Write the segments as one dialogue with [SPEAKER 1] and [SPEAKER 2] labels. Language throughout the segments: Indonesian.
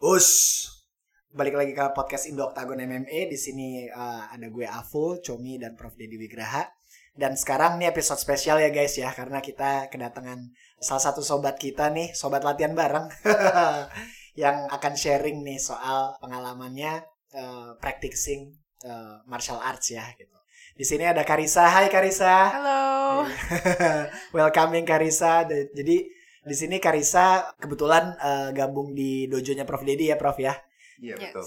[SPEAKER 1] Us. Balik lagi ke podcast Indo Octagon MMA. Di sini uh, ada gue Aful, Comi dan Prof Dedi Wigraha. Dan sekarang nih episode spesial ya guys ya karena kita kedatangan salah satu sobat kita nih, sobat latihan bareng yang akan sharing nih soal pengalamannya uh, practicing uh, martial arts ya gitu. Di sini ada Karisa. Hai Karisa.
[SPEAKER 2] Halo.
[SPEAKER 1] Welcoming Karisa. Jadi di sini Karisa kebetulan uh, gabung di dojonya Prof Dedi ya Prof ya.
[SPEAKER 3] Iya betul.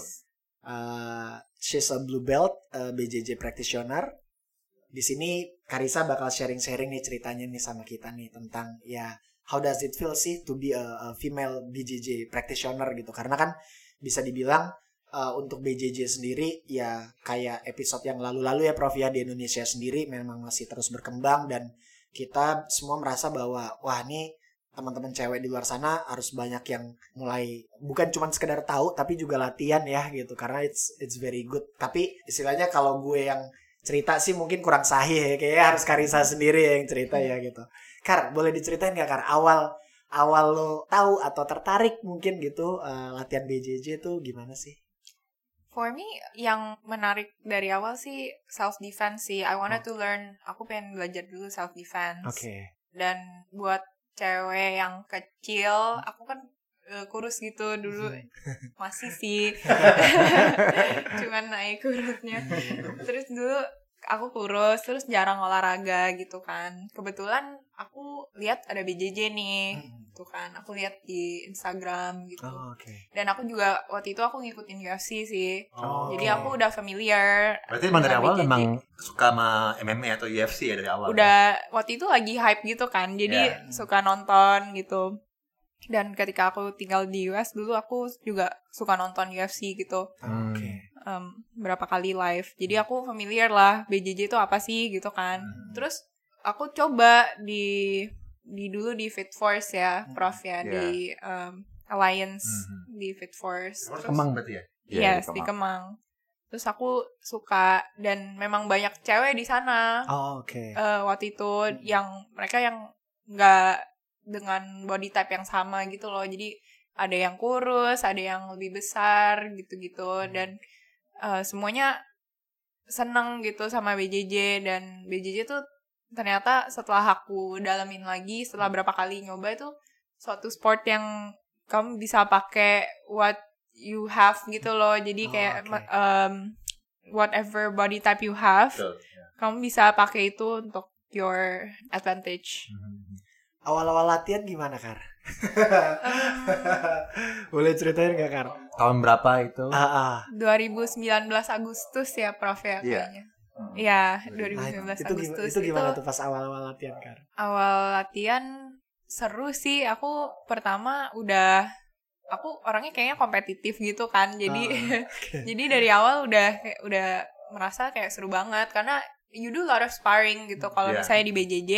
[SPEAKER 1] Uh, she's a blue belt uh, BJJ practitioner. Di sini Karisa bakal sharing-sharing nih ceritanya nih sama kita nih tentang ya how does it feel sih to be a, a female BJJ practitioner gitu. Karena kan bisa dibilang uh, untuk BJJ sendiri ya kayak episode yang lalu-lalu ya Prof ya di Indonesia sendiri memang masih terus berkembang dan kita semua merasa bahwa wah nih teman-teman cewek di luar sana harus banyak yang mulai bukan cuma sekedar tahu tapi juga latihan ya gitu karena it's it's very good tapi istilahnya kalau gue yang cerita sih mungkin kurang sahih ya kayaknya harus Karisa sendiri yang cerita ya gitu Kar boleh diceritain gak Kar awal awal lo tahu atau tertarik mungkin gitu uh, latihan BJJ itu gimana sih
[SPEAKER 2] For me, yang menarik dari awal sih self defense sih. I wanted oh. to learn. Aku pengen belajar dulu self defense.
[SPEAKER 1] Oke. Okay.
[SPEAKER 2] Dan buat cewek yang kecil aku kan uh, kurus gitu dulu. Masih sih. Cuman naik kurusnya. Terus dulu aku kurus terus jarang olahraga gitu kan kebetulan aku lihat ada BJJ nih hmm. tuh kan aku lihat di Instagram gitu
[SPEAKER 1] oh, okay.
[SPEAKER 2] dan aku juga waktu itu aku ngikutin UFC sih oh, jadi aku udah familiar
[SPEAKER 3] berarti emang dari awal memang suka sama MMA atau UFC ya dari awal
[SPEAKER 2] udah ya? waktu itu lagi hype gitu kan jadi yeah. suka nonton gitu dan ketika aku tinggal di US dulu aku juga suka nonton UFC gitu.
[SPEAKER 1] Oke. Okay.
[SPEAKER 2] Um, berapa kali live. Jadi aku familiar lah BJJ itu apa sih gitu kan. Hmm. Terus aku coba di di dulu di Fit Force ya, hmm. Prof ya yeah. di um, Alliance hmm. di Fit Force.
[SPEAKER 3] Terus, Kemang berarti ya?
[SPEAKER 2] Yeah, yes, di Kemang. di Kemang. Terus aku suka dan memang banyak cewek di sana.
[SPEAKER 1] Oh, oke. Okay.
[SPEAKER 2] Uh, waktu itu yang mereka yang nggak dengan body type yang sama gitu loh jadi ada yang kurus ada yang lebih besar gitu-gitu dan uh, semuanya seneng gitu sama BJJ dan BJJ tuh ternyata setelah aku dalamin lagi setelah berapa kali nyoba itu suatu sport yang kamu bisa pakai what you have gitu loh jadi oh, kayak okay. um, whatever body type you have so, yeah. kamu bisa pakai itu untuk your advantage mm -hmm
[SPEAKER 1] awal-awal latihan gimana kar? Boleh ceritain gak kar?
[SPEAKER 3] Tahun berapa itu?
[SPEAKER 1] Ah, ah.
[SPEAKER 2] 2019 Agustus ya Prof ya iya. kayaknya. Iya, hmm. 2019 nah, itu, Agustus.
[SPEAKER 1] Itu gimana itu, tuh pas awal-awal latihan kar?
[SPEAKER 2] Awal latihan seru sih. Aku pertama udah aku orangnya kayaknya kompetitif gitu kan. Jadi oh, okay. jadi dari awal udah udah merasa kayak seru banget karena you do a lot of sparring gitu. Kalau yeah. misalnya di BJJ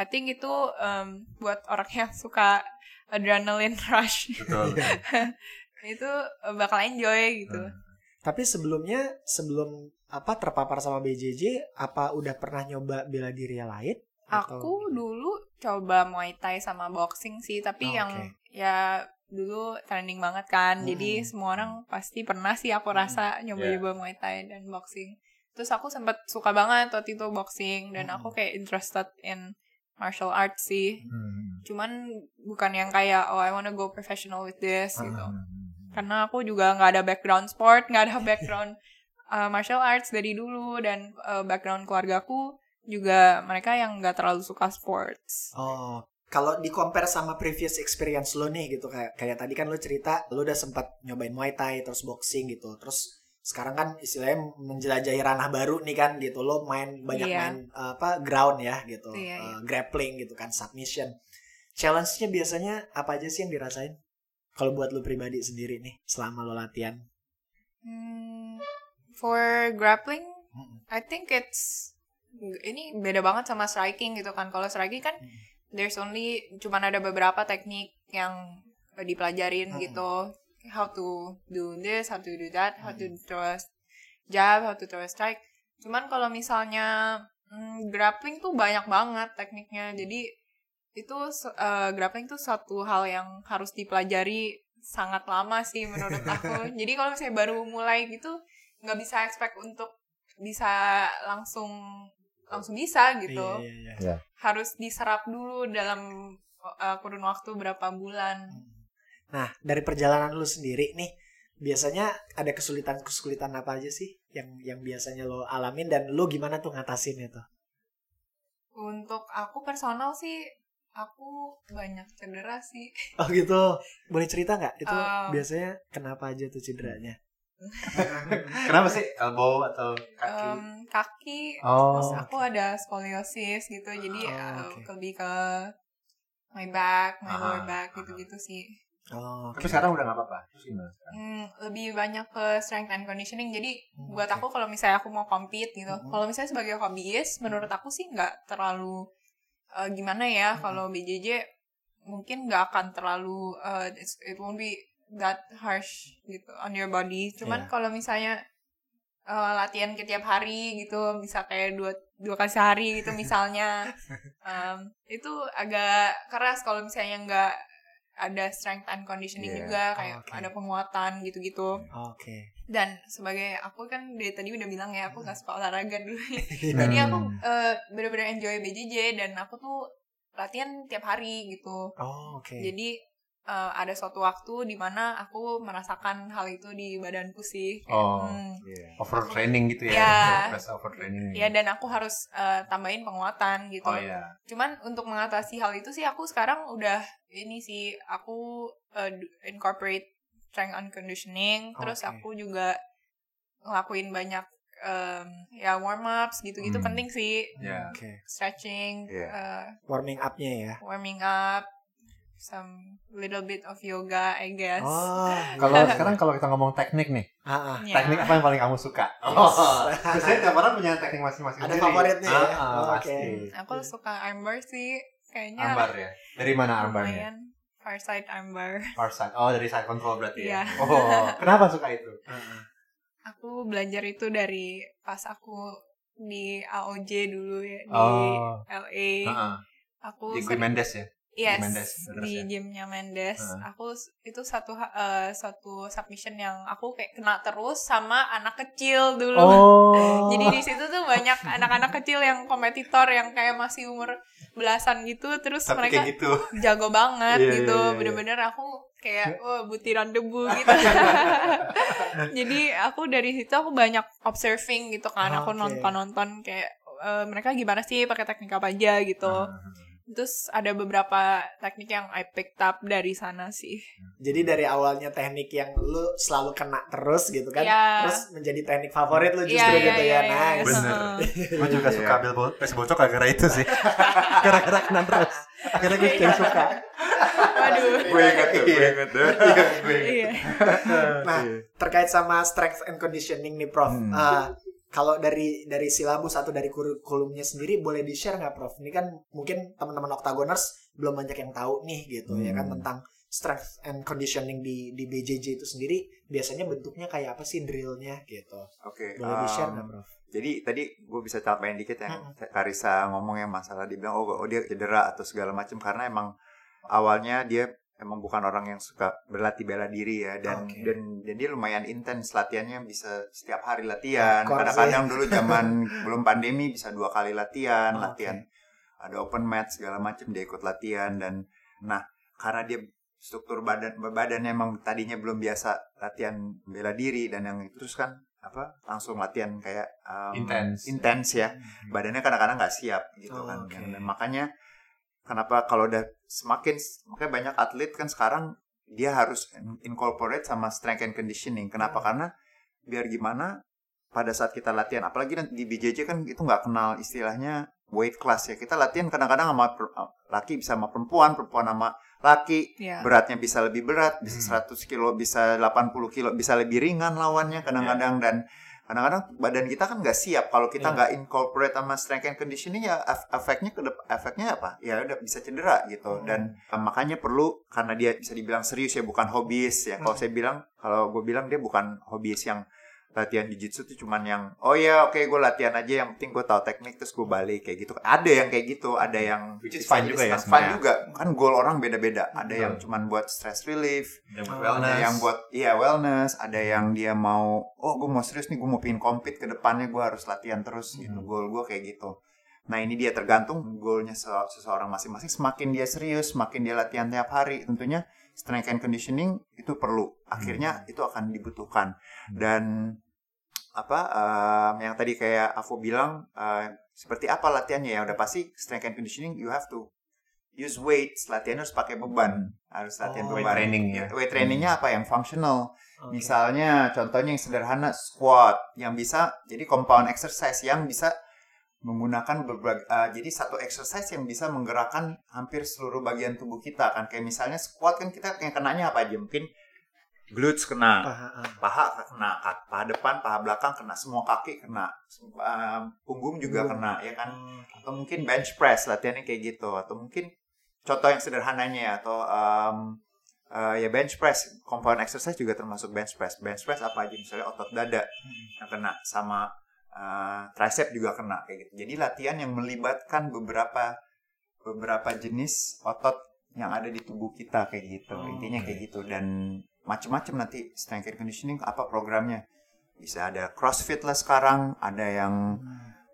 [SPEAKER 2] I think itu um, buat orang yang suka adrenaline rush.
[SPEAKER 3] Betul.
[SPEAKER 2] itu bakal enjoy gitu. Hmm.
[SPEAKER 1] Tapi sebelumnya sebelum apa terpapar sama BJJ, apa udah pernah nyoba bela diri yang lain?
[SPEAKER 2] Aku atau... dulu coba Muay Thai sama boxing sih, tapi oh, yang okay. ya dulu trending banget kan. Hmm. Jadi semua orang pasti pernah sih aku rasa nyoba-nyoba yeah. Muay Thai dan boxing. Terus aku sempat suka banget waktu itu boxing dan hmm. aku kayak interested in martial arts sih. Hmm. Cuman bukan yang kayak oh I wanna go professional with this hmm. gitu. Karena aku juga nggak ada background sport, nggak ada background uh, martial arts dari dulu dan uh, background keluargaku juga mereka yang nggak terlalu suka sports.
[SPEAKER 1] Oh, kalau di compare sama previous experience lo nih gitu kayak kayak tadi kan lo cerita lo udah sempat nyobain Muay Thai terus boxing gitu. Terus sekarang kan istilahnya menjelajahi ranah baru nih kan gitu lo main banyak iya. main uh, apa ground ya gitu iya, iya. Uh, grappling gitu kan submission challenge-nya biasanya apa aja sih yang dirasain kalau buat lo pribadi sendiri nih selama lo latihan
[SPEAKER 2] hmm, for grappling hmm. I think it's ini beda banget sama striking gitu kan kalau striking kan hmm. there's only cuman ada beberapa teknik yang dipelajarin hmm. gitu how to do this, how to do that, how to hmm. throw a jab, how to throw a strike. Cuman kalau misalnya hmm, grappling tuh banyak banget tekniknya. Jadi itu uh, grappling tuh satu hal yang harus dipelajari sangat lama sih menurut aku. Jadi kalau misalnya baru mulai gitu nggak bisa expect untuk bisa langsung langsung bisa gitu.
[SPEAKER 1] Iya, iya, iya.
[SPEAKER 2] Harus diserap dulu dalam uh, kurun waktu berapa bulan.
[SPEAKER 1] Nah, dari perjalanan lu sendiri nih, biasanya ada kesulitan-kesulitan apa aja sih yang yang biasanya lo alamin dan lo gimana tuh ngatasin itu?
[SPEAKER 2] Untuk aku personal sih aku banyak cedera sih.
[SPEAKER 1] Oh gitu, boleh cerita nggak? Itu
[SPEAKER 2] Um,
[SPEAKER 1] biasanya kenapa aja tuh cederanya?
[SPEAKER 3] Kenapa sih elbow atau kaki?
[SPEAKER 2] Em, kaki
[SPEAKER 3] oh.
[SPEAKER 2] terus aku ada skoliosis gitu jadi
[SPEAKER 1] Oh,
[SPEAKER 2] uh,
[SPEAKER 1] oke.
[SPEAKER 2] lebih ke my back, my
[SPEAKER 3] Ah,
[SPEAKER 2] lower back
[SPEAKER 3] ah.
[SPEAKER 2] gitu-gitu sih.
[SPEAKER 1] Oh,
[SPEAKER 3] Tapi sekarang udah nggak apa-apa. Terus gimana sekarang?
[SPEAKER 2] Hmm, lebih banyak ke strength and conditioning. Jadi
[SPEAKER 1] Hmm,
[SPEAKER 2] buat aku kalau misalnya aku mau compete gitu,
[SPEAKER 1] Hmm.
[SPEAKER 2] kalau misalnya sebagai hobiis, menurut aku sih nggak terlalu uh, gimana ya
[SPEAKER 1] Hmm.
[SPEAKER 2] kalau BJJ mungkin nggak akan terlalu uh, it won't be that harsh gitu on your body. Cuman
[SPEAKER 1] Iya.
[SPEAKER 2] kalau misalnya uh, latihan ke tiap hari gitu, bisa kayak dua dua kali sehari gitu misalnya, um, itu agak keras kalau misalnya nggak ada strength and conditioning
[SPEAKER 3] Iya.
[SPEAKER 2] juga kayak
[SPEAKER 1] Oke.
[SPEAKER 2] ada penguatan gitu-gitu
[SPEAKER 1] Oke.
[SPEAKER 2] dan sebagai aku kan dari tadi udah bilang ya aku gak suka olahraga dulu jadi aku
[SPEAKER 3] Hmm.
[SPEAKER 2] eh, bener-bener enjoy BJJ dan aku tuh latihan tiap hari gitu
[SPEAKER 1] Oh, oke.
[SPEAKER 2] jadi eh, ada suatu waktu di mana aku merasakan hal itu di badanku sih Kayak,
[SPEAKER 3] Oh.
[SPEAKER 2] hmm,
[SPEAKER 3] Overtraining gitu ya?
[SPEAKER 2] Iya.
[SPEAKER 3] Berasa overtraining.
[SPEAKER 2] ya dan aku harus eh, tambahin penguatan gitu
[SPEAKER 3] Oh iya.
[SPEAKER 2] Cuman untuk mengatasi hal itu sih aku sekarang udah ini sih aku uh, incorporate strength and conditioning, terus
[SPEAKER 1] Oke.
[SPEAKER 2] aku juga ngelakuin banyak um, ya warm ups gitu-gitu
[SPEAKER 3] Hmm.
[SPEAKER 2] penting sih,
[SPEAKER 3] Ya.
[SPEAKER 1] Oke.
[SPEAKER 2] stretching,
[SPEAKER 3] Iya.
[SPEAKER 2] uh,
[SPEAKER 1] Warming up-nya ya.
[SPEAKER 2] warming up, some little bit of yoga I guess.
[SPEAKER 1] Oh.
[SPEAKER 3] Kalau sekarang kalau kita ngomong teknik nih,
[SPEAKER 1] Ah, ah.
[SPEAKER 2] Ya.
[SPEAKER 3] teknik apa yang paling kamu suka?
[SPEAKER 1] Yes.
[SPEAKER 3] Oh, biasanya tiap orang punya teknik masing-masing.
[SPEAKER 1] Ada favoritnya ya?
[SPEAKER 3] Ah, ah,
[SPEAKER 1] Oh, oke.
[SPEAKER 2] Aku suka armbar sih, kayaknya
[SPEAKER 3] Armbar ya. Dari mana armbarnya?
[SPEAKER 2] lumayan far side armbar.
[SPEAKER 3] Far side. Oh, dari side control berarti ya.
[SPEAKER 2] Iya.
[SPEAKER 3] Oh, kenapa suka itu?
[SPEAKER 2] Aku belajar itu dari pas aku di AOJ dulu ya di
[SPEAKER 3] Oh.
[SPEAKER 2] LA.
[SPEAKER 3] Heeh.
[SPEAKER 2] Aku
[SPEAKER 3] Di Mendes ya.
[SPEAKER 2] Yes,
[SPEAKER 3] Mendes,
[SPEAKER 2] di
[SPEAKER 3] ya?
[SPEAKER 2] gymnya Mendes.
[SPEAKER 3] Heeh.
[SPEAKER 2] Aku itu satu eh, satu submission yang aku kayak kena terus sama anak kecil dulu.
[SPEAKER 3] Oh.
[SPEAKER 2] Jadi di situ tuh banyak anak-anak kecil yang kompetitor yang kayak masih umur belasan gitu terus
[SPEAKER 3] Tapi
[SPEAKER 2] mereka
[SPEAKER 3] gitu.
[SPEAKER 2] jago banget
[SPEAKER 3] Iya,
[SPEAKER 2] gitu
[SPEAKER 3] iya, iya.
[SPEAKER 2] bener-bener aku kayak oh butiran debu gitu jadi aku dari situ aku banyak observing gitu kan aku
[SPEAKER 1] Oke.
[SPEAKER 2] nonton-nonton kayak eh, mereka gimana sih pakai teknik apa aja gitu terus ada beberapa teknik yang I picked up dari sana sih
[SPEAKER 1] Jadi dari awalnya teknik yang lu selalu kena terus gitu kan,
[SPEAKER 2] Iya.
[SPEAKER 1] terus menjadi teknik favorit lu
[SPEAKER 2] Iya,
[SPEAKER 1] justru
[SPEAKER 2] iya,
[SPEAKER 1] gitu
[SPEAKER 2] iya,
[SPEAKER 1] ya.
[SPEAKER 2] iya,
[SPEAKER 1] Nice.
[SPEAKER 3] Bener. Gue juga suka Bill Bo Pes Bocok gara-gara itu sih. gara-gara kena terus. Akhirnya gue jadi suka.
[SPEAKER 2] waduh
[SPEAKER 3] gue ingat tuh, gue ingat tuh. Gue ingat.
[SPEAKER 2] iya
[SPEAKER 1] Nah, terkait sama strength and conditioning nih, Prof.
[SPEAKER 3] Hmm.
[SPEAKER 1] Eh, kalau dari dari silabus atau dari kurikulumnya sendiri boleh di share nggak, Prof? Ini kan mungkin teman-teman Octagoners belum banyak yang tahu nih gitu ya kan
[SPEAKER 3] Hmm.
[SPEAKER 1] tentang strength and conditioning di di BJJ itu sendiri biasanya bentuknya kayak apa sih drillnya gitu.
[SPEAKER 4] Oke.
[SPEAKER 1] Boleh di share
[SPEAKER 4] um,
[SPEAKER 1] nggak, Prof?
[SPEAKER 4] Jadi tadi gue bisa tambahin dikit
[SPEAKER 1] Hmm.
[SPEAKER 4] yang Karisa ngomong yang masalah dibilang oh, oh dia cedera atau segala macam karena emang awalnya dia emang bukan orang yang suka berlatih bela diri ya dan
[SPEAKER 1] Oke.
[SPEAKER 4] dan dan dia lumayan intens latihannya bisa setiap hari latihan kadang-kadang dulu zaman belum pandemi bisa dua kali latihan
[SPEAKER 1] Oke.
[SPEAKER 4] latihan ada open match segala macam dia ikut latihan dan nah karena dia struktur badan badannya emang tadinya belum biasa latihan bela diri dan yang itu terus kan apa langsung latihan kayak um,
[SPEAKER 3] Intens.
[SPEAKER 4] intens ya badannya kadang-kadang nggak siap gitu
[SPEAKER 1] Oh,
[SPEAKER 4] kan
[SPEAKER 1] oke.
[SPEAKER 4] dan makanya kenapa kalau udah semakin makanya banyak atlet kan sekarang dia harus in- incorporate sama strength and conditioning. Kenapa?
[SPEAKER 1] Hmm.
[SPEAKER 4] karena biar gimana pada saat kita latihan apalagi nanti di BJJ kan itu nggak kenal istilahnya weight class ya. Kita latihan kadang-kadang sama laki bisa sama perempuan perempuan sama laki.
[SPEAKER 2] Ya
[SPEAKER 4] beratnya bisa lebih berat, bisa
[SPEAKER 3] Hmm.
[SPEAKER 4] 100 kilo, bisa 80 kilo, bisa lebih ringan lawannya kadang-kadang dan kadang-kadang badan kita kan nggak siap kalau kita
[SPEAKER 1] Iya.
[SPEAKER 4] nggak incorporate sama strength and conditioning ya ef- efeknya ke efeknya apa ya udah bisa cedera gitu
[SPEAKER 1] Hmm.
[SPEAKER 4] dan eh, makanya perlu karena dia bisa dibilang serius ya bukan hobis ya kalau
[SPEAKER 1] Hmm.
[SPEAKER 4] saya bilang kalau gue bilang dia bukan hobis yang latihan jiu-jitsu tuh cuman yang oh ya oke gue latihan aja yang penting gue tahu teknik terus gue balik kayak gitu ada yang kayak gitu ada yang
[SPEAKER 3] Which is
[SPEAKER 4] jadi
[SPEAKER 3] juga ya
[SPEAKER 4] fun
[SPEAKER 3] sebenarnya.
[SPEAKER 4] juga kan goal orang beda-beda ada
[SPEAKER 3] Betul.
[SPEAKER 4] yang cuman buat stress relief
[SPEAKER 3] Yang
[SPEAKER 1] Oh,
[SPEAKER 3] wellness.
[SPEAKER 4] ada yang buat iya wellness ada yang dia mau oh gue mau serius nih gue mau pingin compete ke depannya gue harus latihan terus gitu
[SPEAKER 3] Hmm.
[SPEAKER 4] goal gue kayak gitu nah ini dia tergantung goalnya se- seseorang masing-masing. Semakin dia serius semakin dia latihan tiap hari tentunya strength and conditioning itu perlu. Akhirnya itu akan dibutuhkan. Dan apa em, yang tadi kayak aku bilang eh, seperti apa latihannya ya? Udah pasti strength and conditioning you have to use weights latihan harus pakai beban. Harus latihan
[SPEAKER 1] Oh,
[SPEAKER 3] weight
[SPEAKER 4] beban
[SPEAKER 3] training ya.
[SPEAKER 4] weight trainingnya apa? Yang functional.
[SPEAKER 1] Oke.
[SPEAKER 4] Misalnya contohnya yang sederhana squat. Yang bisa jadi compound exercise yang bisa menggunakan berbagai eh, jadi satu exercise yang bisa menggerakkan hampir seluruh bagian tubuh kita kan. Kayak misalnya squat kan kita yang kenanya apa aja? Mungkin glutes kena
[SPEAKER 1] Paha, ah.
[SPEAKER 4] paha kena paha depan paha belakang kena semua kaki kena eh, punggung juga
[SPEAKER 1] Punggung.
[SPEAKER 4] kena ya kan?
[SPEAKER 1] Hmm.
[SPEAKER 4] atau mungkin bench press latihannya kayak gitu. Atau mungkin contoh yang sederhananya ya atau um, uh, ya bench press compound exercise juga termasuk bench press. Bench press apa aja? Misalnya otot dada yang kena sama uh, tricep juga kena kayak gitu. Jadi latihan yang melibatkan beberapa beberapa jenis otot yang ada di tubuh kita kayak gitu.
[SPEAKER 1] Oh,
[SPEAKER 4] intinya
[SPEAKER 3] oke.
[SPEAKER 4] kayak gitu. Dan macam-macam nanti strength and conditioning apa programnya? Bisa ada crossfit lah sekarang ada yang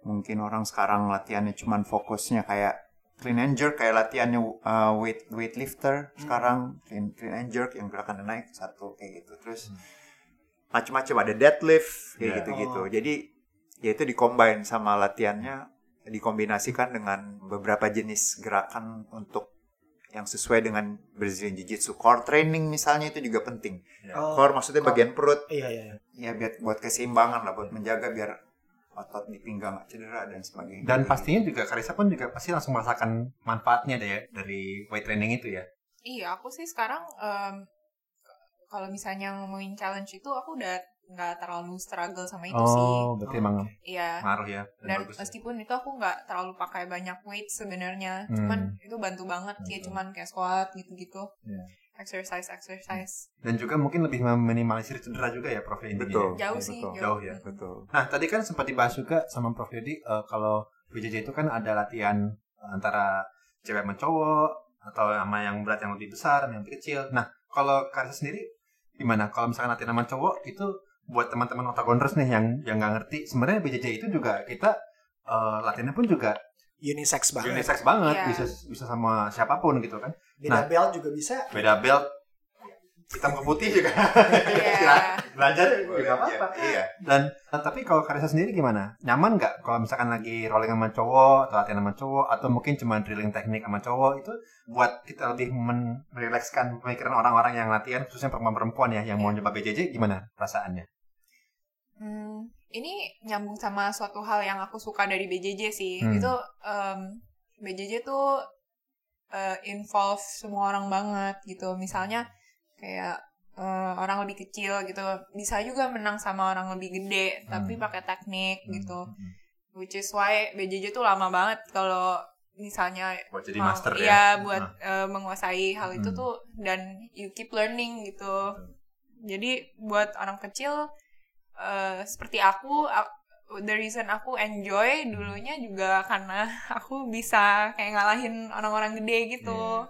[SPEAKER 4] mungkin orang sekarang latihannya cuman fokusnya kayak clean and jerk kayak latihannya uh, weight weightlifter sekarang. Clean clean and jerk yang gerakan naik satu kayak gitu. Terus macam-macam ada deadlift kayak
[SPEAKER 3] Ya.
[SPEAKER 4] gitu-gitu.
[SPEAKER 1] Oh.
[SPEAKER 4] jadi ya itu dicombine sama latihannya dikombinasikan dengan beberapa jenis gerakan untuk yang sesuai dengan Brazilian Jiu-Jitsu core training misalnya itu juga penting
[SPEAKER 1] Oh,
[SPEAKER 4] core maksudnya
[SPEAKER 1] core.
[SPEAKER 4] bagian perut
[SPEAKER 1] iya iya. iya.
[SPEAKER 4] ya biar buat keseimbangan lah buat menjaga biar otot di pinggang nggak cedera dan sebagainya
[SPEAKER 3] Dan pastinya juga Karisa pun juga pasti langsung merasakan manfaatnya deh ya dari weight training itu ya.
[SPEAKER 2] Iya, aku sih sekarang em, kalau misalnya ngomongin challenge itu aku udah nggak terlalu struggle sama itu sih.
[SPEAKER 3] Oh, berarti emang
[SPEAKER 2] Iya.
[SPEAKER 3] ngaruh ya. Dan,
[SPEAKER 2] Dan
[SPEAKER 3] bagus. ya.
[SPEAKER 2] meskipun itu aku nggak terlalu pakai banyak weight sebenarnya,
[SPEAKER 3] Hmm.
[SPEAKER 2] cuman itu bantu banget kayak
[SPEAKER 3] Bantu.
[SPEAKER 2] cuman kayak squat gitu-gitu.
[SPEAKER 3] Iya.
[SPEAKER 2] Exercise exercise.
[SPEAKER 3] Dan juga mungkin lebih meminimalisir cedera juga ya Prof intinya.
[SPEAKER 4] Betul.
[SPEAKER 3] ya.
[SPEAKER 2] Jauh
[SPEAKER 4] Betul.
[SPEAKER 2] sih,
[SPEAKER 3] Jauh ya.
[SPEAKER 4] betul
[SPEAKER 3] Nah, tadi kan sempat dibahas juga sama Prof Yodi eh, kalau BJJ itu kan ada latihan eh, antara cewek sama cowok atau sama yang berat yang lebih besar, yang lebih kecil. Nah, kalau Karisa sendiri gimana? Kalau misalkan latihan sama cowok itu buat teman-teman otagoners nih yang yang nggak ngerti, sebenarnya BJJ itu juga kita eh, latihannya pun juga
[SPEAKER 1] Unisex banget.
[SPEAKER 3] unisex banget,
[SPEAKER 2] Iya.
[SPEAKER 3] bisa bisa sama siapa pun gitu kan.
[SPEAKER 1] Beda
[SPEAKER 3] Nah.
[SPEAKER 1] belt juga bisa.
[SPEAKER 3] Beda belt hitam ke putih juga.
[SPEAKER 2] Iya.
[SPEAKER 3] Belajar juga apa-apa.
[SPEAKER 4] iya
[SPEAKER 3] Dan eh, tapi kalau Karisa sendiri gimana? Nyaman nggak kalau misalkan lagi rolling sama cowok atau latihan sama cowok atau mungkin cuma drilling teknik sama cowok itu buat kita lebih merilekskan pemikiran orang-orang yang latihan khususnya perempuan-perempuan ya yang mau nyoba BJJ gimana perasaannya?
[SPEAKER 2] Hmm, ini nyambung sama suatu hal yang aku suka dari BJJ sih.
[SPEAKER 3] Hmm.
[SPEAKER 2] Itu em, BJJ tuh eh, involve semua orang banget gitu. Misalnya kayak eh, orang lebih kecil gitu bisa juga menang sama orang lebih gede tapi
[SPEAKER 3] Hmm.
[SPEAKER 2] pakai teknik gitu.
[SPEAKER 3] Hmm.
[SPEAKER 2] Which is why BJJ tuh lama banget kalau misalnya
[SPEAKER 3] Buat jadi
[SPEAKER 2] mau-
[SPEAKER 3] master ya.
[SPEAKER 2] iya, buat
[SPEAKER 3] Nah.
[SPEAKER 2] eh, menguasai hal itu
[SPEAKER 3] Hmm.
[SPEAKER 2] tuh dan you keep learning gitu. Jadi buat orang kecil eh, seperti aku, a- the reason aku enjoy dulunya juga karena aku bisa kayak ngalahin orang-orang gede gitu.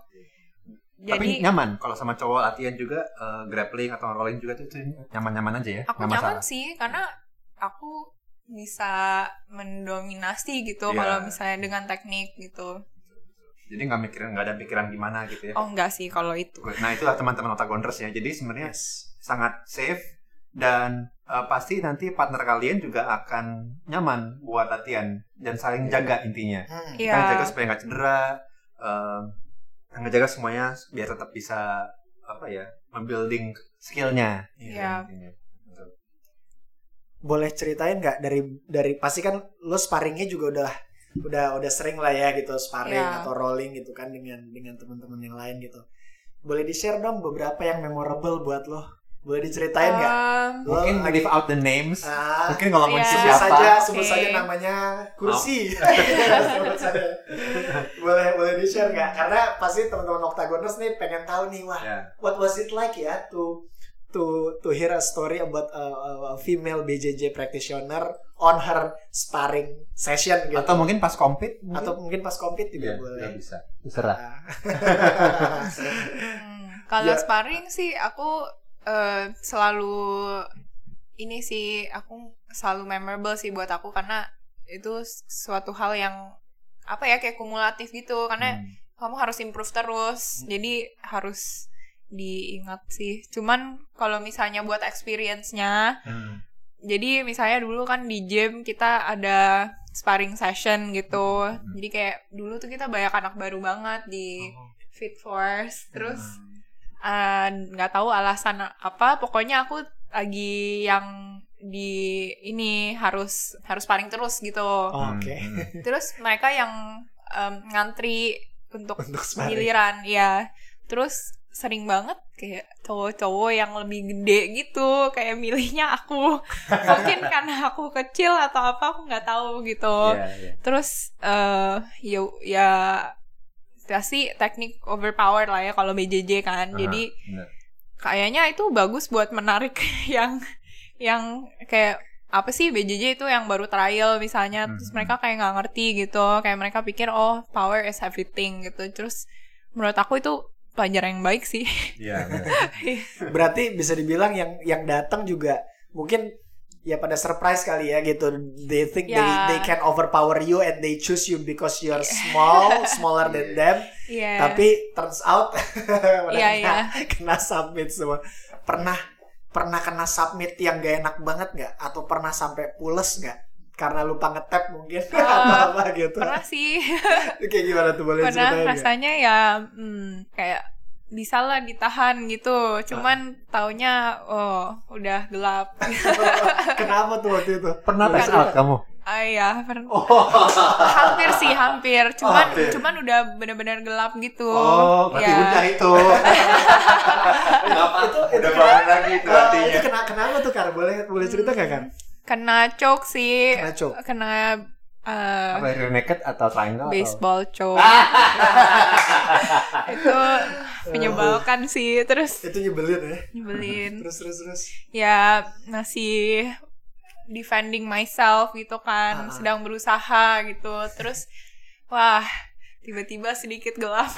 [SPEAKER 3] Tapi
[SPEAKER 2] Jadi
[SPEAKER 3] nyaman kalau sama cowok latihan juga eh, grappling atau rolling juga tuh, nyaman-nyaman aja ya.
[SPEAKER 2] aku
[SPEAKER 3] nggak
[SPEAKER 2] nyaman
[SPEAKER 3] masalah.
[SPEAKER 2] sih karena aku bisa mendominasi gitu
[SPEAKER 3] Iya.
[SPEAKER 2] kalau misalnya dengan teknik gitu.
[SPEAKER 3] Jadi nggak mikirin nggak ada pikiran gimana gitu ya.
[SPEAKER 2] Oh enggak sih kalau itu.
[SPEAKER 3] Nah itulah teman-teman otagoners ya. Jadi sebenarnya
[SPEAKER 1] Yes.
[SPEAKER 3] sangat safe dan eh, pasti nanti partner kalian juga akan nyaman buat latihan dan saling jaga intinya.
[SPEAKER 1] Hmm.
[SPEAKER 2] Iya.
[SPEAKER 3] Kita jaga supaya nggak cedera, eh, ngejaga semuanya biar tetap bisa apa ya, membuilding skillnya.
[SPEAKER 2] Iya.
[SPEAKER 3] intinya. Betul.
[SPEAKER 1] Boleh ceritain nggak dari dari pasti kan lo sparringnya juga udah udah udah sering lah ya gitu sparring
[SPEAKER 2] Iya.
[SPEAKER 1] atau rolling gitu kan dengan dengan teman-teman yang lain gitu. Boleh di share dong beberapa yang memorable buat lo. Boleh diceritain nggak?
[SPEAKER 2] Um,
[SPEAKER 3] Mungkin
[SPEAKER 1] lagi-
[SPEAKER 3] leave out the names.
[SPEAKER 1] Ah,
[SPEAKER 3] Mungkin kalau mau
[SPEAKER 2] Iya.
[SPEAKER 1] sebut
[SPEAKER 3] siapa?
[SPEAKER 1] saja sebut
[SPEAKER 2] Oke.
[SPEAKER 1] saja namanya kursi sebut saja boleh boleh di share nggak karena pasti teman-teman octagoners nih pengen tahu nih wah
[SPEAKER 3] Ya.
[SPEAKER 1] what was it like ya to to to hear a story about a, a- female BJJ practitioner on her sparring session gitu.
[SPEAKER 3] Atau mungkin pas compete mungkin?
[SPEAKER 1] Atau mungkin pas compete juga
[SPEAKER 3] Iya,
[SPEAKER 1] boleh.
[SPEAKER 3] nggak bisa. Terserah.
[SPEAKER 2] Hmm, kalau
[SPEAKER 1] Ya.
[SPEAKER 2] sparring sih aku eh, selalu ini sih aku selalu memorable sih buat aku karena itu suatu hal yang apa ya kayak kumulatif gitu karena
[SPEAKER 3] Hmm.
[SPEAKER 2] kamu harus improve terus jadi harus diingat sih cuman kalau misalnya buat experience-nya
[SPEAKER 3] Hmm.
[SPEAKER 2] jadi misalnya dulu kan di gym kita ada sparring session gitu
[SPEAKER 3] Hmm.
[SPEAKER 2] jadi kayak dulu tuh kita banyak anak baru banget di
[SPEAKER 3] Oh.
[SPEAKER 2] Fit Force terus
[SPEAKER 3] Hmm.
[SPEAKER 2] Eh, nggak tahu alasan apa pokoknya aku lagi yang di ini harus harus sparring terus gitu
[SPEAKER 1] Oke.
[SPEAKER 3] Hmm. Hmm.
[SPEAKER 2] terus mereka yang em, ngantri untuk
[SPEAKER 1] Untuk sparring.
[SPEAKER 2] giliran ya terus sering banget kayak cowok-cowok yang lebih gede gitu kayak milihnya aku mungkin karena aku kecil atau apa aku nggak tahu gitu
[SPEAKER 3] Iya, iya.
[SPEAKER 2] terus eh ya ya pasti teknik overpower lah ya kalau BJJ kan
[SPEAKER 3] Aha,
[SPEAKER 2] jadi
[SPEAKER 3] bener.
[SPEAKER 2] kayaknya itu bagus buat menarik yang yang kayak apa sih BJJ itu yang baru trial misalnya terus
[SPEAKER 3] Mhm.
[SPEAKER 2] mereka kayak nggak ngerti gitu kayak mereka pikir oh power is everything gitu terus menurut aku itu pelajaran yang baik sih
[SPEAKER 3] Iya, bener.
[SPEAKER 1] Berarti bisa dibilang yang yang datang juga mungkin ya pada surprise kali ya gitu. They think they
[SPEAKER 2] Ya.
[SPEAKER 1] they can overpower you and they choose you because you're small, smaller than them.
[SPEAKER 2] Iya.
[SPEAKER 1] Tapi turns out mereka
[SPEAKER 2] Iya, iya.
[SPEAKER 1] kena submit semua. Pernah pernah kena submit yang gak enak banget nggak? Atau pernah sampai pules nggak? Karena lupa ngetap mungkin
[SPEAKER 2] Eh,
[SPEAKER 1] atau apa gitu.
[SPEAKER 2] pernah sih
[SPEAKER 1] Kayak gimana tuh boleh
[SPEAKER 2] pernah rasanya ya hmm, kayak bisa lah ditahan gitu cuman taunya oh udah gelap
[SPEAKER 1] Kenapa tuh waktu itu?
[SPEAKER 3] Pernah
[SPEAKER 1] cerita?
[SPEAKER 3] out kamu?
[SPEAKER 2] ah ya pernah
[SPEAKER 3] Oh.
[SPEAKER 2] hampir sih hampir cuman
[SPEAKER 3] hampir.
[SPEAKER 2] cuman udah benar-benar gelap gitu
[SPEAKER 3] Oh, berarti
[SPEAKER 2] Ya.
[SPEAKER 3] udah itu.
[SPEAKER 1] itu
[SPEAKER 4] Udah bangun lagi itu
[SPEAKER 1] Ah,
[SPEAKER 4] artinya.
[SPEAKER 1] itu kena kenapa tuh Kar? Boleh boleh cerita nggak kan?
[SPEAKER 2] kena choke sih
[SPEAKER 1] Kena choke.
[SPEAKER 2] kena eh,
[SPEAKER 3] Apa rear naked atau triangle? atau-
[SPEAKER 2] baseball choke itu menyebalkan sih terus
[SPEAKER 1] Itu nyebelin ya.
[SPEAKER 2] nyebelin
[SPEAKER 1] Terus terus terus.
[SPEAKER 2] ya masih defending myself gitu kan
[SPEAKER 1] Ah.
[SPEAKER 2] sedang berusaha gitu terus wah tiba-tiba sedikit gelap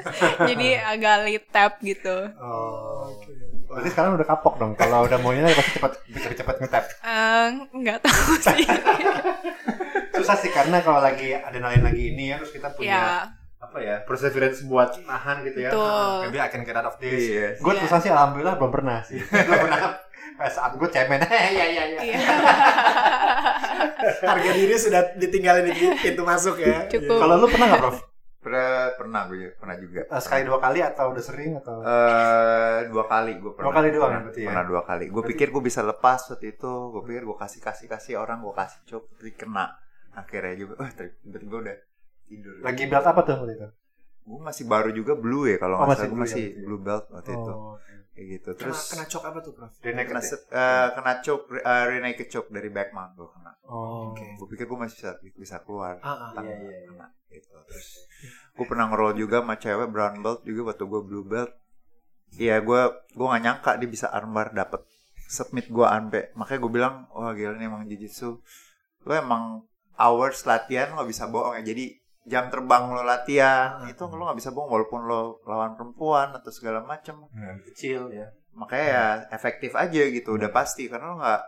[SPEAKER 2] jadi agak late tap gitu
[SPEAKER 3] Oh. Berarti sekarang udah kapok dong. Kalau udah mau nyanyi pasti cepat bisa cepat ngetap.
[SPEAKER 2] Eh, nggak tahu sih
[SPEAKER 3] Susah sih karena kalau lagi adrenalin lagi ini ya terus kita punya
[SPEAKER 2] ya
[SPEAKER 3] apa ya perseverance buat nahan gitu ya.
[SPEAKER 2] Betul.
[SPEAKER 3] Maybe I can get out of this.
[SPEAKER 4] Iya.
[SPEAKER 3] Gue
[SPEAKER 2] Iya.
[SPEAKER 3] terus sih alhamdulillah belum pernah sih. belum pernah. Pada saat gue cemen, iya iya iya.
[SPEAKER 2] iya
[SPEAKER 1] Harga diri sudah ditinggalin di pintu masuk ya.
[SPEAKER 2] Cukup.
[SPEAKER 3] Kalau lu pernah nggak, Prof?
[SPEAKER 4] Pernah, pernah gue juga, pernah juga.
[SPEAKER 3] Eh, Sekali dua kali atau udah sering atau?
[SPEAKER 4] Eh dua kali gue pernah.
[SPEAKER 3] Dua kali doang
[SPEAKER 4] pernah,
[SPEAKER 3] berarti ya?
[SPEAKER 4] Pernah dua kali. Gue pikir gue bisa lepas waktu itu. Gue pikir gue kasih kasih kasih orang gue kasih cok, tapi kena. Akhirnya juga, wah tiba-tiba udah tidur.
[SPEAKER 3] Lagi belt apa tuh waktu itu?
[SPEAKER 4] Gue masih baru juga blue ya kalau
[SPEAKER 3] Oh, masih blue ya
[SPEAKER 4] masih
[SPEAKER 3] ya?
[SPEAKER 4] blue belt waktu itu.
[SPEAKER 3] Oh, oke.
[SPEAKER 4] Kayak gitu.
[SPEAKER 1] Kena,
[SPEAKER 4] Terus
[SPEAKER 1] kena cok apa tuh, Prof?
[SPEAKER 3] Naked
[SPEAKER 4] kena
[SPEAKER 3] ya?
[SPEAKER 4] set, eh, kena choke, uh, rear naked choke dari backman gue kena.
[SPEAKER 3] Oh.
[SPEAKER 1] Oke.
[SPEAKER 4] Gue pikir gue masih bisa bisa keluar.
[SPEAKER 1] Ah, ah.
[SPEAKER 3] Iya, iya, iya.
[SPEAKER 4] kena, gitu. Terus gue pernah nge-roll juga sama cewek brown belt juga waktu gue blue belt. Iya gue gue gak nyangka dia bisa armbar dapet submit gue ampe. Makanya gue bilang wah gila nih emang jujitsu. Lo emang hours latihan lo bisa bohong ya. Jadi jam terbang lo latihan itu lo gak bisa bohong walaupun lo lawan perempuan atau segala macem.
[SPEAKER 3] Nah, kecil ya.
[SPEAKER 4] Makanya ya efektif aja gitu udah pasti karena lo nggak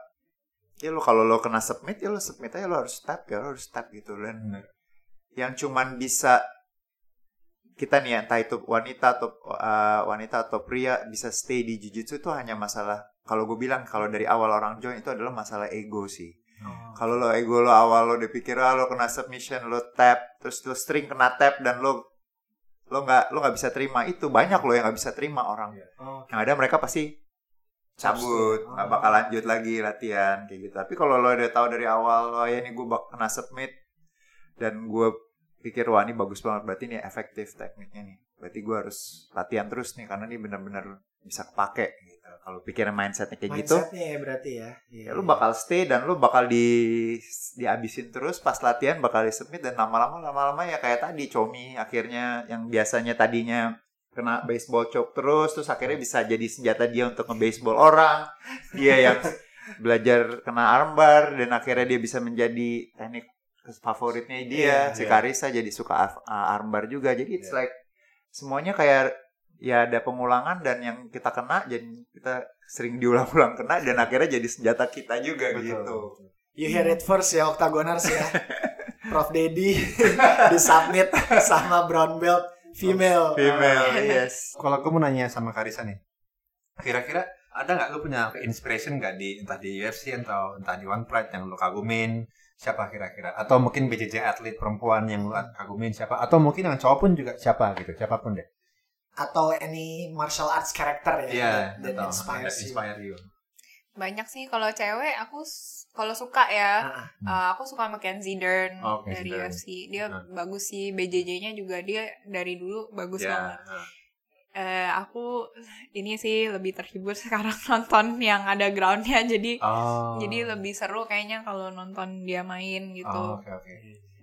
[SPEAKER 4] ya lo kalau lo kena submit ya lo submit aja lo harus tap ya lo harus tap gitu dan
[SPEAKER 3] Bener.
[SPEAKER 4] yang cuman bisa kita nih ya, entah itu wanita atau uh, wanita atau pria bisa stay di jujitsu itu hanya masalah kalau gue bilang kalau dari awal orang join itu adalah masalah ego sih.
[SPEAKER 1] Oh.
[SPEAKER 4] kalau lo ego lo awal lo dipikir ah lo kena submission lo tap terus lo string kena tap dan lo lo nggak lo nggak bisa terima. Itu banyak lo yang nggak bisa terima orang.
[SPEAKER 1] Oh,
[SPEAKER 4] yang ada mereka pasti cabut nggak bakal lanjut lagi latihan kayak gitu. Tapi kalau lo udah tahu dari awal oh ya ini gue bak kena submit dan gue pikir wah ini bagus banget berarti ini efektif tekniknya nih berarti gue harus latihan terus nih karena ini benar-benar bisa kepake gitu kalau pikiran mindsetnya kayak gitu
[SPEAKER 1] Mindsetnya ya berarti ya. Iya.
[SPEAKER 4] ya lu bakal stay dan lu bakal di dihabisin terus pas latihan bakal di submit dan lama-lama lama-lama ya kayak tadi Comi akhirnya yang biasanya tadinya kena baseball choke terus terus akhirnya bisa jadi senjata dia untuk nge-baseball orang dia yang belajar kena armbar dan akhirnya dia bisa menjadi teknik favoritnya dia
[SPEAKER 1] Iya,
[SPEAKER 4] si
[SPEAKER 3] iya.
[SPEAKER 4] Karisa jadi suka ar- armbar juga jadi it's
[SPEAKER 3] Iya.
[SPEAKER 4] like semuanya kayak ya ada pengulangan dan yang kita kena jadi kita sering diulang-ulang kena dan akhirnya jadi senjata kita juga
[SPEAKER 3] Betul.
[SPEAKER 4] gitu
[SPEAKER 1] You hear it first ya Octagoners ya. Prof Dedi disubmit sama brown belt female.
[SPEAKER 4] female yes
[SPEAKER 3] Kalau aku mau nanya sama Karisa nih, kira-kira ada nggak lu punya inspiration nggak di entah di UFC atau entah di One Pride yang lu kagumin siapa kira-kira? Atau mungkin BJJ atlet perempuan yang lu kagumin siapa? Atau mungkin yang cowok pun juga siapa gitu? Siapa pun deh.
[SPEAKER 1] Atau any martial arts character ya
[SPEAKER 3] Iya,
[SPEAKER 1] that, that
[SPEAKER 3] betul.
[SPEAKER 1] inspires
[SPEAKER 3] That
[SPEAKER 1] you.
[SPEAKER 3] inspire you.
[SPEAKER 2] Banyak sih kalau cewek aku kalau suka ya
[SPEAKER 1] Ah,
[SPEAKER 2] uh, aku suka Mackenzie Dern
[SPEAKER 3] Oh,
[SPEAKER 2] dari
[SPEAKER 3] Dern.
[SPEAKER 2] UFC. Dia
[SPEAKER 3] Ah.
[SPEAKER 2] bagus sih BJJ-nya juga dia dari dulu bagus
[SPEAKER 3] Ya.
[SPEAKER 2] banget. Eh, aku ini sih lebih terhibur sekarang nonton yang ada groundnya jadi
[SPEAKER 3] Oh.
[SPEAKER 2] jadi lebih seru kayaknya kalau nonton dia main gitu.
[SPEAKER 3] Oh, Oke oke.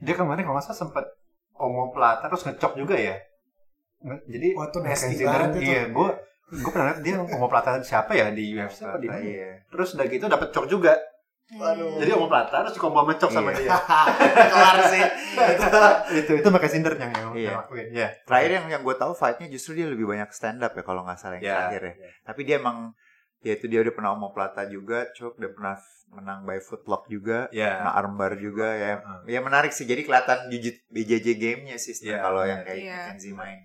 [SPEAKER 3] Dia kemarin kalau nggak salah sempat omoplata terus ngecok juga ya. Jadi
[SPEAKER 1] Wah, itu nasty banget.
[SPEAKER 3] Iya, gue gue pernah lihat dia omoplata siapa ya di UFC apa di mana?
[SPEAKER 4] iya
[SPEAKER 3] Terus udah gitu dapet cok juga.
[SPEAKER 1] Waduh.
[SPEAKER 3] Jadi omoplata terus dikombo sama cok sama
[SPEAKER 4] Iya.
[SPEAKER 3] dia.
[SPEAKER 1] Kelar sih.
[SPEAKER 3] itu itu Mackenzie Dern yang yang
[SPEAKER 4] Iya.
[SPEAKER 3] lakuin. Iya.
[SPEAKER 4] terakhir yang yang gue tahu fightnya justru dia lebih banyak stand up ya kalau nggak salah yang
[SPEAKER 3] Iya.
[SPEAKER 4] terakhir ya tapi dia emang ya itu dia udah pernah omoplata juga cok udah pernah menang by footlock juga
[SPEAKER 3] Iya.
[SPEAKER 4] kena armbar juga ya
[SPEAKER 3] Heeh.
[SPEAKER 4] ya menarik sih jadi kelihatan jujit BJJ gamenya sih
[SPEAKER 3] Iya,
[SPEAKER 4] kalau yang kayak
[SPEAKER 2] Iya.
[SPEAKER 4] Mackenzie main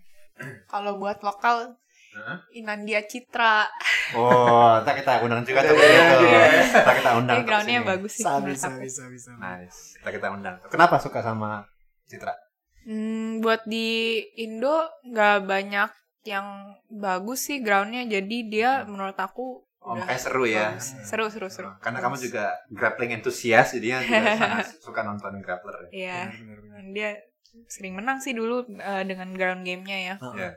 [SPEAKER 2] Kalau buat lokal
[SPEAKER 3] Heeh.
[SPEAKER 2] Inandia Citra,
[SPEAKER 3] Oh, tak kita undang juga tuh.
[SPEAKER 4] Iya, iya.
[SPEAKER 3] Tak kita undang.
[SPEAKER 2] ini
[SPEAKER 3] tuh
[SPEAKER 2] groundnya
[SPEAKER 3] ke sini.
[SPEAKER 2] bagus sih
[SPEAKER 1] sabi, sabi, sabi.
[SPEAKER 3] Nice. Tak kita undang. Kenapa suka sama Citra?
[SPEAKER 2] Hmm, buat di Indo nggak banyak yang bagus sih groundnya, jadi dia menurut aku
[SPEAKER 3] Oh, makanya seru ya.
[SPEAKER 2] bagus. Seru, seru, seru.
[SPEAKER 3] Karena kamu juga grappling enthusiast, jadinya juga sangat suka nonton grappler.
[SPEAKER 2] Iya,
[SPEAKER 1] Benar, benar, benar.
[SPEAKER 2] dia sering menang sih dulu eh, dengan ground gamenya ya.
[SPEAKER 1] Heeh.
[SPEAKER 3] Iya.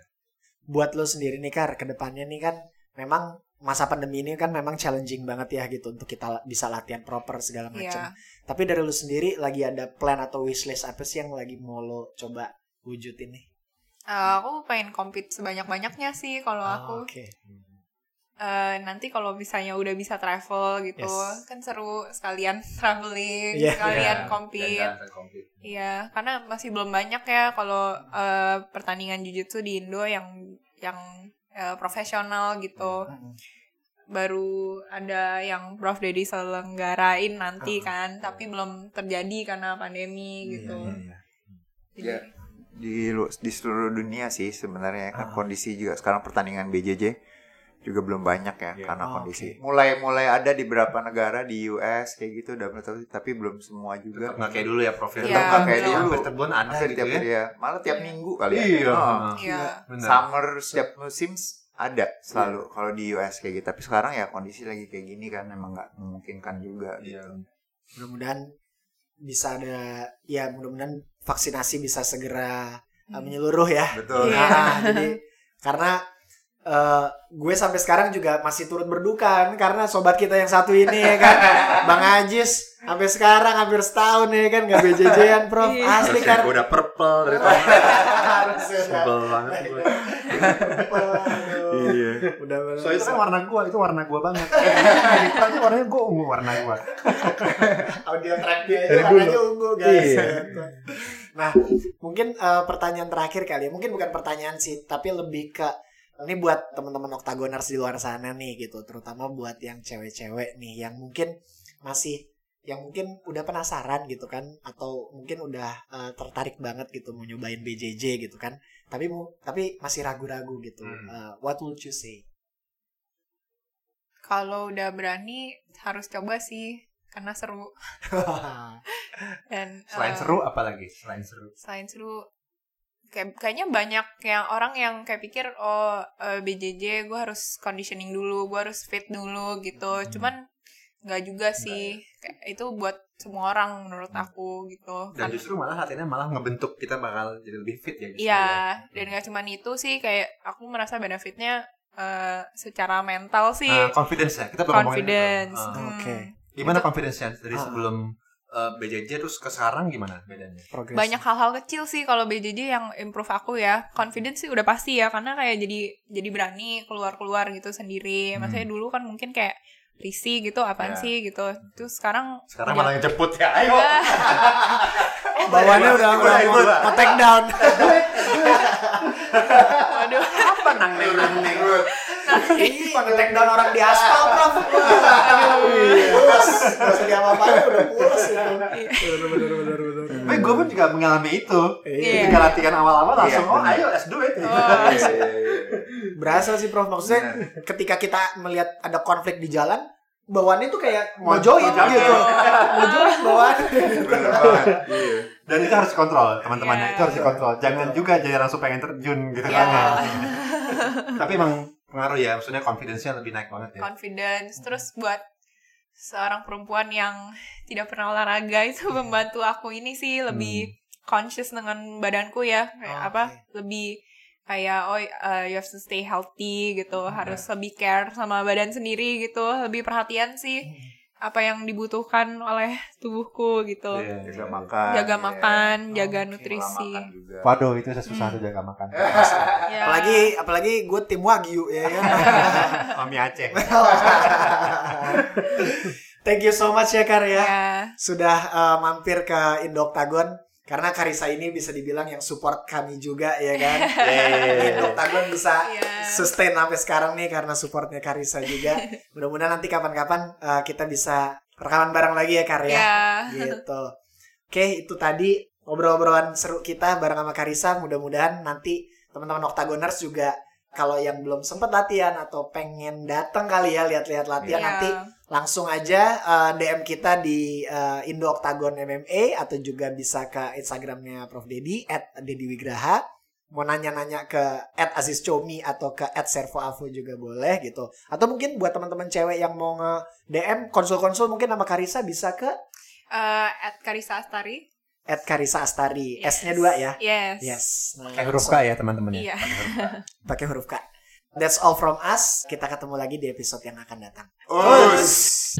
[SPEAKER 1] Buat lo sendiri nih Kar, ke depannya nih kan memang masa pandemi ini kan memang challenging banget ya gitu untuk kita bisa latihan proper segala macam.
[SPEAKER 2] Iya.
[SPEAKER 1] Tapi dari lu sendiri lagi ada plan atau wishlist apa sih yang lagi mau lo coba wujudin nih?
[SPEAKER 2] Eh, aku pengen compete sebanyak-banyaknya sih kalau
[SPEAKER 1] Ah,
[SPEAKER 2] aku.
[SPEAKER 1] Oke.
[SPEAKER 2] Eh, nanti kalau misalnya udah bisa travel gitu,
[SPEAKER 1] Yes.
[SPEAKER 2] kan seru sekalian traveling,
[SPEAKER 1] Iya.
[SPEAKER 2] sekalian
[SPEAKER 3] Iya,
[SPEAKER 2] compete. Iya, karena masih belum banyak ya kalau eh, pertandingan jujitsu di Indo yang yang eh, profesional gitu.
[SPEAKER 1] Mm-mm.
[SPEAKER 2] Baru ada yang Prof Dedi selenggarain nanti
[SPEAKER 1] Ah.
[SPEAKER 2] kan, tapi belum terjadi karena pandemi gitu.
[SPEAKER 3] Iya, iya.
[SPEAKER 2] Jadi,
[SPEAKER 4] Ya. di di seluruh dunia sih sebenarnya kan
[SPEAKER 1] Ah.
[SPEAKER 4] kondisi juga sekarang pertandingan BJJ juga belum banyak ya
[SPEAKER 3] Iya.
[SPEAKER 4] karena
[SPEAKER 1] Oh,
[SPEAKER 4] kondisi
[SPEAKER 1] oke.
[SPEAKER 4] mulai mulai ada di beberapa negara di US kayak gitu udah tapi, tapi belum semua juga
[SPEAKER 3] Tetap nggak kayak dulu ya, Prof. ya.
[SPEAKER 2] Iya,
[SPEAKER 3] Tetap nggak kayak dulu. Hampir ada
[SPEAKER 4] Hampir
[SPEAKER 3] gitu
[SPEAKER 4] tiap
[SPEAKER 3] ya.
[SPEAKER 4] ya. malah tiap
[SPEAKER 2] Iya.
[SPEAKER 4] minggu kali ya
[SPEAKER 3] Iya.
[SPEAKER 4] Oh.
[SPEAKER 2] Iya.
[SPEAKER 3] Benar.
[SPEAKER 4] summer setiap musim ada selalu kalau di US kayak gitu tapi sekarang ya kondisi lagi kayak gini kan emang nggak memungkinkan juga
[SPEAKER 3] Iya.
[SPEAKER 1] Mudah-mudahan bisa ada ya mudah-mudahan vaksinasi bisa segera uh,
[SPEAKER 2] Hmm.
[SPEAKER 1] menyeluruh ya.
[SPEAKER 4] betul
[SPEAKER 2] Iya.
[SPEAKER 1] Nah, jadi karena eh, gue sampai sekarang juga masih turut berduka kan, karena sobat kita yang satu ini ya kan, Bang Ajis sampai sekarang hampir setahun ya kan nggak BJJ-an Prof.
[SPEAKER 2] Iya.
[SPEAKER 1] Asli kan.
[SPEAKER 3] yang udah purple dari
[SPEAKER 1] udah.
[SPEAKER 3] Sebel banget gue.
[SPEAKER 4] Iya
[SPEAKER 1] Udah.
[SPEAKER 3] So itu kan warna gua, itu warna gua banget. Itu warnanya gua ungu warna gua.
[SPEAKER 1] audio tracknya itu
[SPEAKER 3] Dari
[SPEAKER 1] warnanya ungu guys.
[SPEAKER 3] Iya.
[SPEAKER 1] Nah, mungkin eh, pertanyaan terakhir kali ya. Mungkin bukan pertanyaan sih, tapi lebih ke ini buat teman-teman oktagoners di luar sana nih gitu, terutama buat yang cewek-cewek nih yang mungkin masih yang mungkin udah penasaran gitu kan atau mungkin udah eh, tertarik banget gitu mau nyobain BJJ gitu kan tapi mu- tapi masih ragu-ragu gitu
[SPEAKER 3] Hmm.
[SPEAKER 1] Eh, what would you say
[SPEAKER 2] Kalau udah berani harus coba sih karena seru dan
[SPEAKER 3] Selain
[SPEAKER 2] eh,
[SPEAKER 3] seru apa lagi? Selain seru.
[SPEAKER 2] selain seru kayak kayaknya banyak yang orang yang kayak pikir oh eh, BJJ gue harus conditioning dulu gue harus fit dulu gitu
[SPEAKER 3] Hmm.
[SPEAKER 2] cuman nggak juga sih Kayak itu buat semua orang menurut
[SPEAKER 3] Hmm.
[SPEAKER 2] aku gitu
[SPEAKER 3] Dan
[SPEAKER 2] Kan-
[SPEAKER 3] justru malah latihannya malah ngebentuk kita bakal jadi lebih fit ya. justru
[SPEAKER 2] Iya,
[SPEAKER 3] ya.
[SPEAKER 2] dan gak cuman itu sih kayak aku merasa benefitnya eh, secara mental sih
[SPEAKER 3] Nah, confidence ya. Kita belum ngomongin itu.
[SPEAKER 2] confidence.
[SPEAKER 3] Ah.
[SPEAKER 2] Hmm.
[SPEAKER 1] Oke.
[SPEAKER 3] Gimana confidence-nya dari sebelum eh, BJJ terus ke sekarang gimana bedanya?
[SPEAKER 1] Progres.
[SPEAKER 2] banyak hal-hal kecil sih kalau BJJ yang improve aku ya confidence sih udah pasti ya karena kayak jadi jadi berani keluar-keluar gitu sendiri
[SPEAKER 3] Hmm.
[SPEAKER 2] maksudnya dulu kan mungkin kayak risih gitu apaan
[SPEAKER 4] Ya.
[SPEAKER 2] sih gitu terus sekarang
[SPEAKER 3] Sekarang malah yang ceput ya. Ayo.
[SPEAKER 1] Bawaannya udah udah mau, mau take down.
[SPEAKER 2] waduh
[SPEAKER 3] Apa nang neng nang neng?
[SPEAKER 1] Ih, take down orang di aspal, Prof. Pulas. Gak usah diapa-apain, udah pulas itu. Bener, bener, bener, bener.
[SPEAKER 3] Tapi gue pun juga mengalami itu.
[SPEAKER 2] Iya.
[SPEAKER 3] Ketika latihan awal-awal langsung,
[SPEAKER 4] Iya,
[SPEAKER 3] oh ayo let's do it.
[SPEAKER 2] Oh.
[SPEAKER 1] Berasa sih, Prof. Maksudnya ketika kita melihat ada konflik di jalan, bawaannya tuh kayak mau join gitu. Mau join bawaan.
[SPEAKER 4] Iya.
[SPEAKER 3] Dan itu harus dikontrol, teman-teman.
[SPEAKER 2] Iya.
[SPEAKER 3] Itu harus dikontrol. Jangan juga jadi langsung pengen terjun gitu
[SPEAKER 2] Iya.
[SPEAKER 3] kan. Tapi emang pengaruh ya, maksudnya confidence-nya lebih naik banget ya.
[SPEAKER 2] confidence. Terus buat seorang perempuan yang tidak pernah olahraga itu membantu aku ini sih lebih conscious dengan badanku ya. Kayak
[SPEAKER 1] Oh,
[SPEAKER 2] apa?
[SPEAKER 1] oke.
[SPEAKER 2] lebih kayak oh uh, you have to stay healthy gitu. Harus lebih care sama badan sendiri gitu. Lebih perhatian sih apa yang dibutuhkan oleh tubuhku gitu
[SPEAKER 3] Iya.
[SPEAKER 4] Jaga makan.
[SPEAKER 2] jaga
[SPEAKER 4] iya.
[SPEAKER 2] makan jaga
[SPEAKER 1] Oke.
[SPEAKER 2] nutrisi
[SPEAKER 4] Pola makan juga.
[SPEAKER 3] Waduh, itu susah tuh jaga makan.
[SPEAKER 2] Ya.
[SPEAKER 1] Apalagi apalagi gue tim Wagyu ya kan.
[SPEAKER 3] Mami Aceh.
[SPEAKER 1] Thank you so much ya Kar ya.
[SPEAKER 2] ya
[SPEAKER 1] Sudah uh, mampir ke Indo Octagon karena Karisa ini bisa dibilang yang support kami juga ya kan. Indo Octagon bisa
[SPEAKER 2] Iya.
[SPEAKER 1] sustain sampai sekarang nih karena supportnya Karisa juga. Mudah-mudahan nanti kapan-kapan uh, kita bisa rekaman bareng lagi ya Kar ya.
[SPEAKER 2] ya
[SPEAKER 1] Gitu. Oke, itu tadi ngobrol-ngobrolan seru kita bareng sama Karisa. Mudah-mudahan nanti teman-teman Octagoners juga kalau yang belum sempat latihan atau pengen datang kali ya lihat-lihat latihan
[SPEAKER 2] Ya.
[SPEAKER 1] nanti langsung aja uh, DM kita di uh, Indo Octagon MMA atau juga bisa ke Instagramnya Prof. Dedi at Dedi Wigraha. Mau nanya-nanya ke at Aziz Chomi atau ke at Servo Avo juga boleh gitu. Atau mungkin buat teman-teman cewek yang mau nge DM konsul-konsul mungkin sama Karisa bisa ke?
[SPEAKER 2] Eh, at Karisa Astari.
[SPEAKER 1] At Karisa Astari
[SPEAKER 2] Yes.
[SPEAKER 1] S-nya dua ya?
[SPEAKER 2] Yes.
[SPEAKER 1] Yes. Nah,
[SPEAKER 3] Kayak huruf K ya teman-teman ya.
[SPEAKER 2] iya.
[SPEAKER 1] Pakai huruf K That's all from us. Kita ketemu lagi di episode yang akan datang.
[SPEAKER 4] Us.